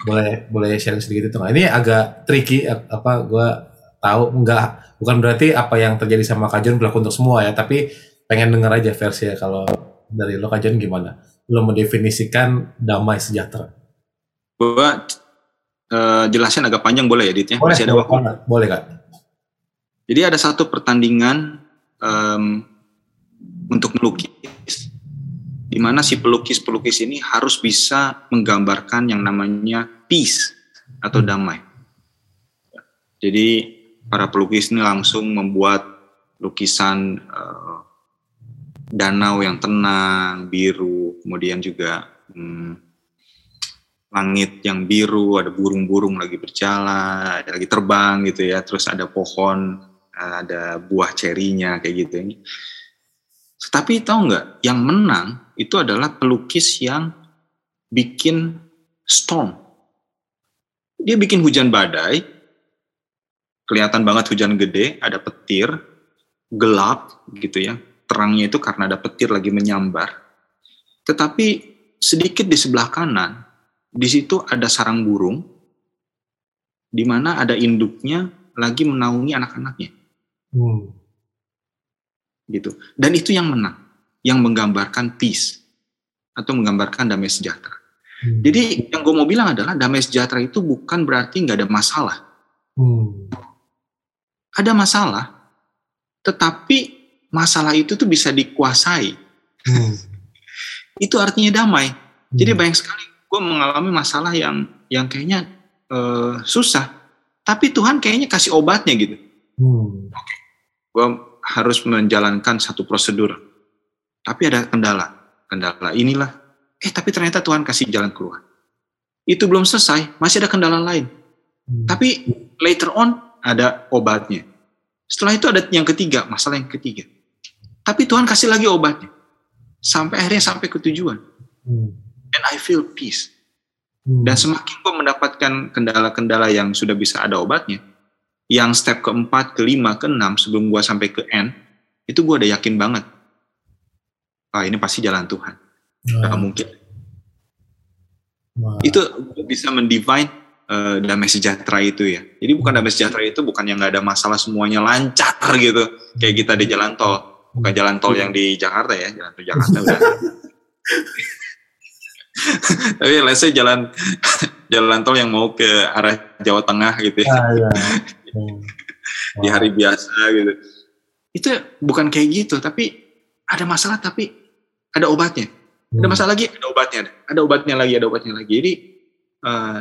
boleh boleh sharing sedikit itu nggak? Ini agak tricky. Apa gue tahu nggak? Bukan berarti apa yang terjadi sama Kajon berlaku untuk semua ya, tapi pengen denger aja versi ya kalau dari lo kajian gimana? Lo mendefinisikan damai sejahtera? Gue uh, jelasin agak panjang boleh ya, Dit ya? Boleh, Masih ada waktu. Boleh, Kak. Jadi ada satu pertandingan um, untuk melukis, di mana si pelukis-pelukis ini harus bisa menggambarkan yang namanya peace atau damai. Jadi para pelukis ini langsung membuat lukisan uh, danau yang tenang, biru, kemudian juga hmm, langit yang biru, ada burung-burung lagi berjalan, lagi terbang gitu ya, terus ada pohon, ada buah cerinya kayak gitu. Ini. Tapi tahu nggak, yang menang itu adalah pelukis yang bikin storm. Dia bikin hujan badai, kelihatan banget hujan gede, ada petir, gelap gitu ya. Terangnya itu karena ada petir lagi menyambar. Tetapi sedikit di sebelah kanan, di situ ada sarang burung, di mana ada induknya lagi menaungi anak-anaknya. Hmm. Gitu. Dan itu yang menang, yang menggambarkan peace atau menggambarkan damai sejahtera. Hmm. Jadi yang gue mau bilang adalah damai sejahtera itu bukan berarti nggak ada masalah. Hmm ada masalah, tetapi masalah itu tuh bisa dikuasai. Hmm. itu artinya damai. Hmm. Jadi banyak sekali gue mengalami masalah yang yang kayaknya uh, susah, tapi Tuhan kayaknya kasih obatnya gitu. Hmm. Gue harus menjalankan satu prosedur, tapi ada kendala. Kendala inilah, eh tapi ternyata Tuhan kasih jalan keluar. Itu belum selesai, masih ada kendala lain. Hmm. Tapi later on ada obatnya. Setelah itu ada yang ketiga, masalah yang ketiga. Tapi Tuhan kasih lagi obatnya. Sampai akhirnya sampai ke tujuan. Hmm. And I feel peace. Hmm. Dan semakin gue mendapatkan kendala-kendala yang sudah bisa ada obatnya, yang step keempat, kelima, keenam sebelum gue sampai ke N, itu gue udah yakin banget. Ah ini pasti jalan Tuhan. Wow. Gak mungkin. Wow. Itu bisa mendivine uh, damai sejahtera itu ya. Jadi bukan damai sejahtera itu bukan yang nggak ada masalah semuanya lancar gitu kayak kita di jalan tol. Bukan jalan tol yang di Jakarta ya, jalan tol Jakarta udah. Tapi let's say jalan jalan tol yang mau ke arah Jawa Tengah gitu ya. Ah, iya. di hari biasa gitu. Itu bukan kayak gitu, tapi ada masalah tapi ada obatnya. Ada hmm. masalah lagi, ada obatnya. Ada obatnya lagi, ada obatnya lagi. Jadi uh,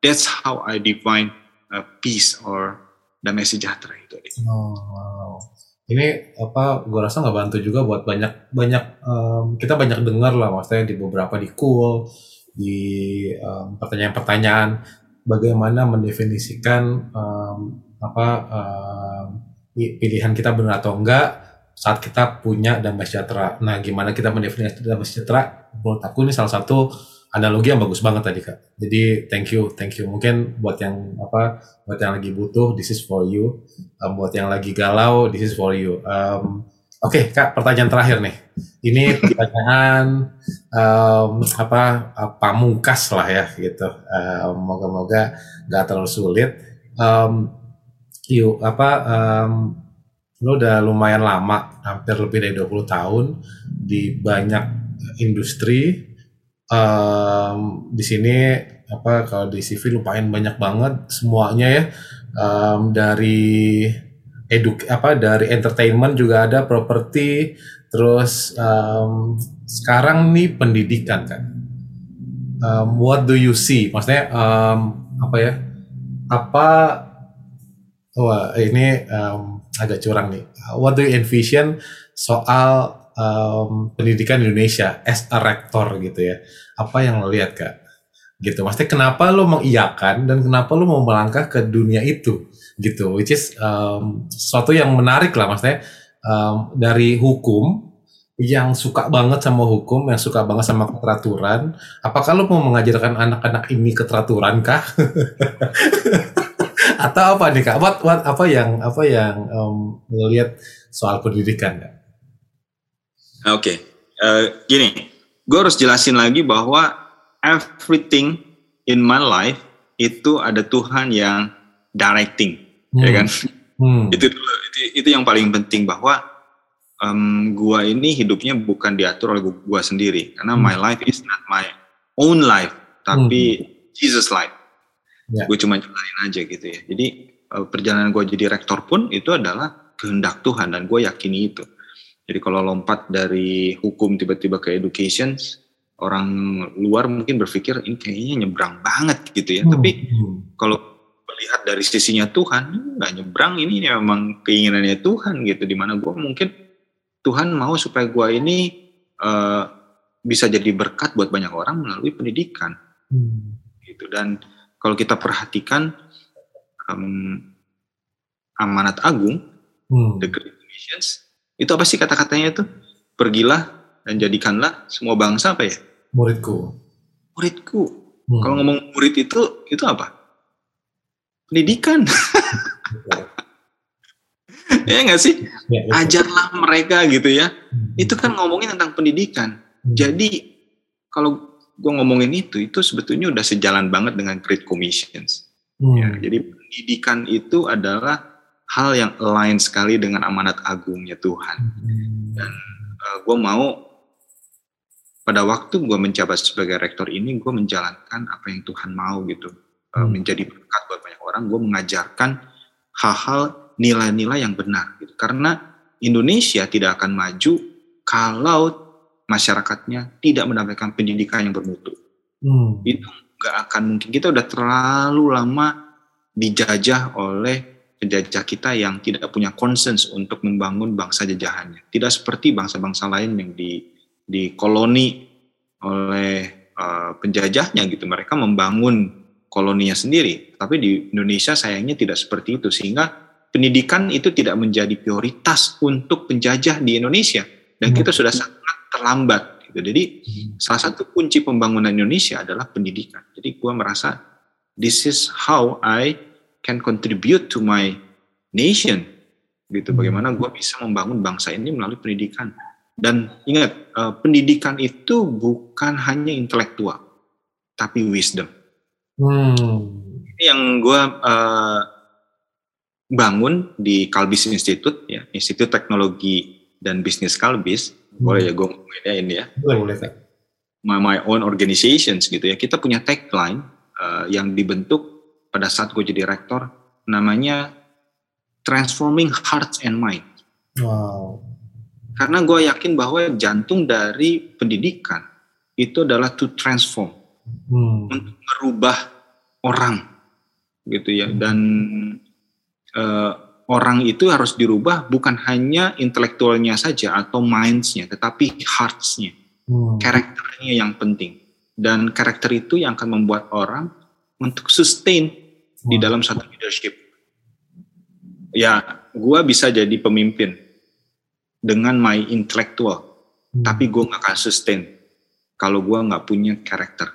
that's how I define uh, peace or damai sejahtera itu. Oh, wow. Ini apa? Gue rasa nggak bantu juga buat banyak banyak um, kita banyak dengar lah, maksudnya di beberapa di cool, di um, pertanyaan-pertanyaan bagaimana mendefinisikan um, apa um, pilihan kita benar atau enggak saat kita punya damai sejahtera. Nah, gimana kita mendefinisikan damai sejahtera? Menurut aku ini salah satu analogi yang bagus banget tadi kak. Jadi thank you, thank you. Mungkin buat yang apa, buat yang lagi butuh, this is for you. Um, buat yang lagi galau, this is for you. Um, Oke okay, kak, pertanyaan terakhir nih. Ini pertanyaan um, apa pamungkas lah ya gitu. Um, moga-moga nggak terlalu sulit. Um, yuk apa um, lo udah lumayan lama, hampir lebih dari 20 tahun di banyak industri um, di sini apa kalau di CV lupain banyak banget semuanya ya. Um, dari eduk apa dari entertainment juga ada properti terus um, sekarang nih pendidikan kan. Um, what do you see? Maksudnya um, apa ya apa wah ini um, agak curang nih. What do you envision soal um, pendidikan Indonesia as a rector gitu ya. Apa yang lo lihat kak? Gitu. Maksudnya kenapa lo mengiyakan dan kenapa lo mau melangkah ke dunia itu? Gitu. Which is um, sesuatu yang menarik lah maksudnya. Um, dari hukum yang suka banget sama hukum yang suka banget sama keteraturan. Apakah lo mau mengajarkan anak-anak ini keteraturan kah atau apa nih kak? What, what apa yang apa yang um, lihat soal pendidikan kak oke okay. uh, eh, gini gue harus jelasin lagi bahwa everything in my life itu ada Tuhan yang directing, ya hmm. ya kan? Hmm. Itu, itu itu yang paling penting bahwa um, gua ini hidupnya bukan diatur oleh gua sendiri karena hmm. my life is not my own life tapi hmm. Jesus life. Ya. Gue cuma jalanin aja gitu ya. Jadi uh, perjalanan gue jadi rektor pun itu adalah kehendak Tuhan dan gue yakini itu. Jadi kalau lompat dari hukum tiba-tiba ke education, orang luar mungkin berpikir ini kayaknya nyebrang banget gitu ya. Hmm. Tapi hmm. kalau melihat dari sisinya Tuhan, nggak nyebrang ini memang keinginannya Tuhan gitu. Di mana gue mungkin Tuhan mau supaya gue ini uh, bisa jadi berkat buat banyak orang melalui pendidikan. Hmm. Gitu dan kalau kita perhatikan um, amanat agung, hmm. the Great Commissions, itu apa sih kata-katanya itu? Pergilah dan jadikanlah semua bangsa apa ya? Muridku. Muridku. Hmm. Kalau ngomong murid itu, itu apa? Pendidikan. ya nggak sih? Ya, ya. Ajarlah mereka gitu ya. Hmm. Itu kan ngomongin tentang pendidikan. Hmm. Jadi kalau gue ngomongin itu, itu sebetulnya udah sejalan banget dengan Great Commissions. Hmm. Ya, jadi pendidikan itu adalah hal yang lain sekali dengan amanat agungnya Tuhan. Hmm. Dan uh, eh, gue mau pada waktu gue menjabat sebagai rektor ini, gue menjalankan apa yang Tuhan mau gitu. Eh, hmm. Uh, menjadi berkat buat banyak orang, gue mengajarkan hal-hal nilai-nilai yang benar. Gitu. Karena Indonesia tidak akan maju kalau masyarakatnya tidak mendapatkan pendidikan yang bermutu. Hmm. Itu nggak akan mungkin. Kita udah terlalu lama dijajah oleh penjajah kita yang tidak punya konsens untuk membangun bangsa jajahannya. Tidak seperti bangsa-bangsa lain yang di di koloni oleh uh, penjajahnya gitu. Mereka membangun koloninya sendiri. Tapi di Indonesia sayangnya tidak seperti itu sehingga pendidikan itu tidak menjadi prioritas untuk penjajah di Indonesia dan hmm. kita sudah sangat terlambat gitu. Jadi hmm. salah satu kunci pembangunan Indonesia adalah pendidikan. Jadi gue merasa this is how I can contribute to my nation gitu. Hmm. Bagaimana gue bisa membangun bangsa ini melalui pendidikan. Dan ingat uh, pendidikan itu bukan hanya intelektual, tapi wisdom. Hmm. Ini yang gue uh, bangun di Kalbis Institute, ya, Institut Teknologi dan Bisnis Kalbis boleh ya gue ngomongin ini ya. Boleh, boleh. My, my own organizations gitu ya. Kita punya tagline uh, yang dibentuk pada saat gue jadi rektor namanya Transforming Hearts and Mind. Wow. Karena gue yakin bahwa jantung dari pendidikan itu adalah to transform, hmm. untuk merubah orang, gitu ya. Dan uh, orang itu harus dirubah bukan hanya intelektualnya saja atau mindsnya, tetapi heartsnya, hmm. karakternya yang penting. Dan karakter itu yang akan membuat orang untuk sustain hmm. Di dalam satu leadership. Ya, gue bisa jadi pemimpin dengan my intellectual, hmm. tapi gue gak akan sustain kalau gue gak punya karakter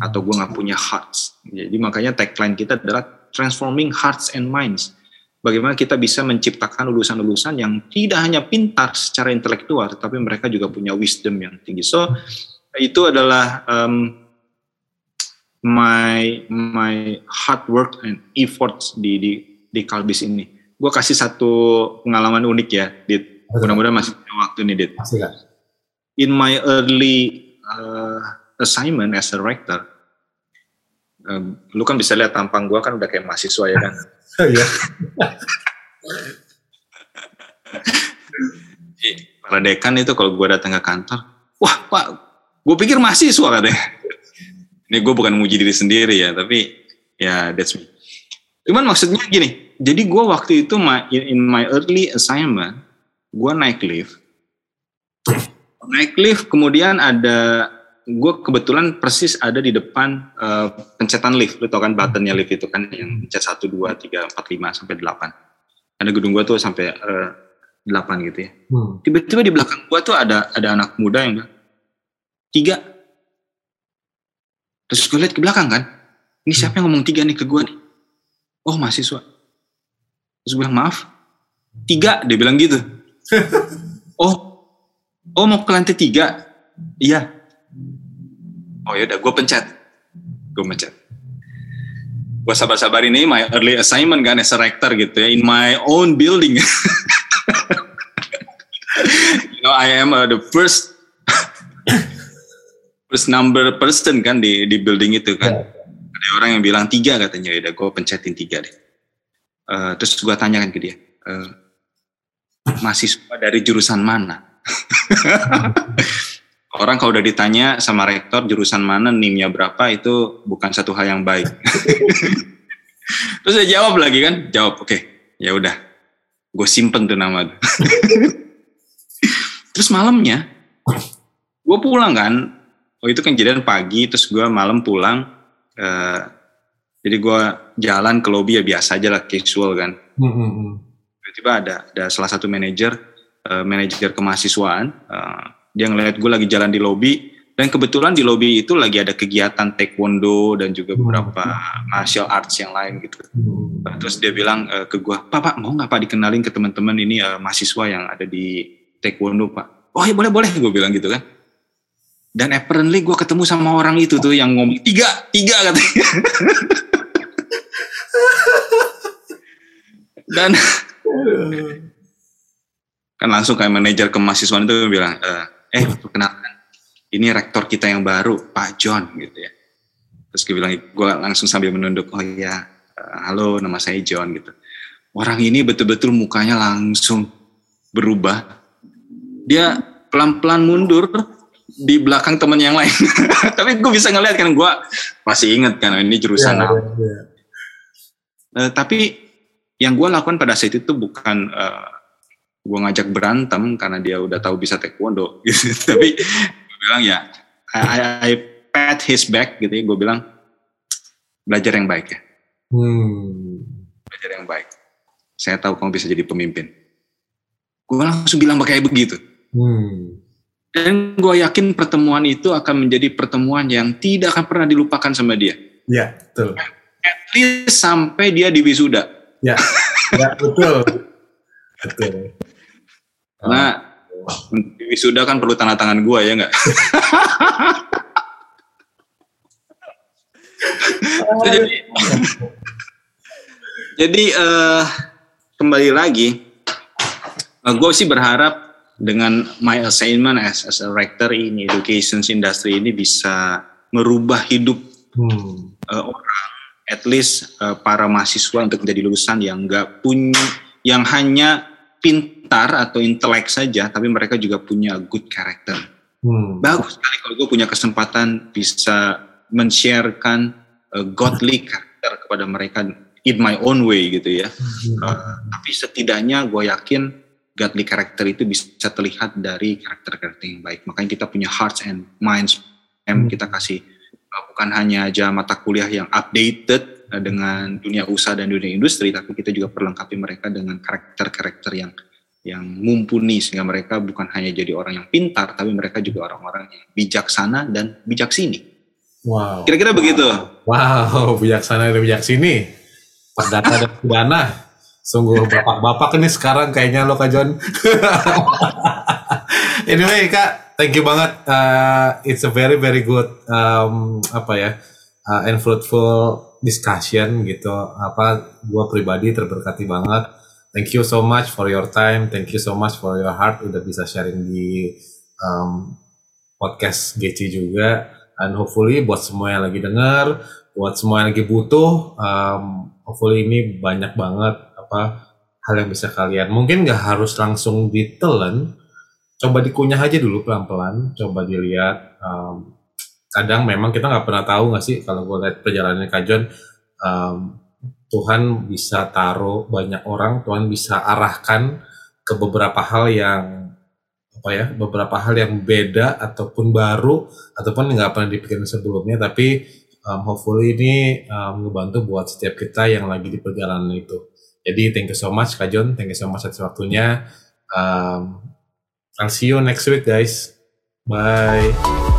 atau gue gak punya hearts. Jadi makanya tagline kita adalah transforming hearts and minds bagaimana kita bisa menciptakan lulusan-lulusan yang tidak hanya pintar secara intelektual, tetapi mereka juga punya wisdom yang tinggi. So itu adalah um, my my hard work and efforts di di di Kalbis ini. Gue kasih satu pengalaman unik ya, Dit. Mudah-mudahan masih punya waktu nih, Dit. In my early uh, assignment as a rector, um, lu kan bisa lihat tampang gue kan udah kayak mahasiswa ya kan. Iya. Para dekan itu kalau gue datang ke kantor, wah pak, gue pikir mahasiswa katanya. Ini gue bukan muji diri sendiri ya, tapi ya that's me. Cuman maksudnya gini, jadi gue waktu itu my, in my early assignment, gue naik lift. Naik lift, kemudian ada gue kebetulan persis ada di depan uh, pencetan lift, lu tau kan buttonnya lift itu kan yang pencet satu dua tiga empat lima sampai delapan. Ada gedung gue tuh sampai uh, delapan gitu ya. Hmm. Tiba-tiba di belakang gue tuh ada ada anak muda yang bilang tiga. Terus gue lihat ke belakang kan, ini siapa yang ngomong tiga nih ke gue nih? Oh mahasiswa. Terus gue bilang maaf, tiga dia bilang gitu. oh, oh mau ke lantai tiga? Iya, oh ya udah gue pencet gue pencet gue sabar-sabar ini my early assignment kan as a rector gitu ya in my own building you know I am uh, the first first number person kan di di building itu kan. Yeah. ada orang yang bilang tiga katanya ya udah gue pencetin tiga deh. Uh, terus gue tanyakan ke dia uh, mahasiswa dari jurusan mana? Orang kalau udah ditanya sama rektor jurusan mana nimnya berapa? Itu bukan satu hal yang baik. Terus saya jawab lagi kan jawab oke okay, ya udah gue simpen tuh nama terus malamnya gue pulang kan oh itu kan kejadian pagi terus gue malam pulang uh, jadi gue jalan ke lobby ya biasa aja lah casual kan mm-hmm. tiba-tiba ada ada salah satu manajer uh, manajer kemahasiswaan uh, dia ngeliat gue lagi jalan di lobby dan kebetulan di lobby itu lagi ada kegiatan taekwondo dan juga beberapa martial arts yang lain gitu. Hmm. Terus dia bilang uh, ke gue, Pak, Pak mau nggak Pak dikenalin ke teman-teman ini uh, mahasiswa yang ada di taekwondo Pak? Oh ya boleh boleh, gue bilang gitu kan. Dan apparently gue ketemu sama orang itu tuh yang ngomong tiga, tiga katanya. Dan kan langsung kayak manajer kemahasiswaan itu bilang, eh perkenalkan ini rektor kita yang baru Pak John gitu ya. Terus gue bilang, gue langsung sambil menunduk, oh iya, halo nama saya John gitu. Orang ini betul-betul mukanya langsung berubah. Dia pelan-pelan mundur, di belakang temen yang lain. Tapi gue bisa ngeliat kan gue masih inget kan ini jurusan yeah, apa. Yeah. Uh, tapi yang gue lakukan pada saat itu bukan uh, gue ngajak berantem karena dia udah tahu bisa taekwondo gitu. Tapi gue bilang ya I, I, I pat his back gitu ya. Gue bilang belajar yang baik ya. Hmm. Belajar yang baik. Saya tahu kamu bisa jadi pemimpin. Gue langsung bilang kayak begitu. Hmm dan gue yakin pertemuan itu akan menjadi pertemuan yang tidak akan pernah dilupakan sama dia. Ya, betul. At least sampai dia di wisuda. Ya, ya betul. betul. Nah, di wisuda kan perlu tanda tangan gue ya nggak? jadi, jadi uh, kembali lagi, uh, gue sih berharap dengan my assignment as, as a rector in education industry ini bisa merubah hidup hmm. uh, orang, at least uh, para mahasiswa untuk menjadi lulusan yang enggak punya, yang hanya pintar atau intelek saja, tapi mereka juga punya good character. Hmm. Bagus sekali kalau gue punya kesempatan bisa men-sharekan uh, godly character kepada mereka in my own way gitu ya. Hmm. Uh, tapi setidaknya gue yakin godly character itu bisa terlihat dari karakter-karakter yang baik. Makanya kita punya hearts and minds hmm. kita kasih uh, bukan hanya aja mata kuliah yang updated uh, dengan dunia usaha dan dunia industri, tapi kita juga perlengkapi mereka dengan karakter-karakter yang yang mumpuni sehingga mereka bukan hanya jadi orang yang pintar, tapi mereka juga orang-orang yang bijaksana dan bijaksini. Wow. Kira-kira begitu. Wow, bijaksana dan bijaksini. Perdata dan pidana. Sungguh bapak-bapak ini sekarang kayaknya lo Kak John. anyway Kak, thank you banget. Uh, it's a very very good um, apa ya uh, and fruitful discussion gitu. Apa gua pribadi terberkati banget. Thank you so much for your time. Thank you so much for your heart udah bisa sharing di um, podcast GC juga. And hopefully buat semua yang lagi dengar, buat semua yang lagi butuh, um, hopefully ini banyak banget apa hal yang bisa kalian mungkin nggak harus langsung ditelan. Coba dikunyah aja dulu pelan-pelan coba dilihat um, kadang memang kita nggak pernah tahu nggak sih kalau gue lihat perjalanan kajon um, Tuhan bisa taruh banyak orang Tuhan bisa arahkan ke beberapa hal yang apa ya beberapa hal yang beda ataupun baru ataupun nggak pernah dipikirin sebelumnya tapi um, hopefully ini um, ngebantu buat setiap kita yang lagi di perjalanan itu jadi thank you so much Kak John, thank you so much atas waktunya. Um, I'll see you next week guys. Bye.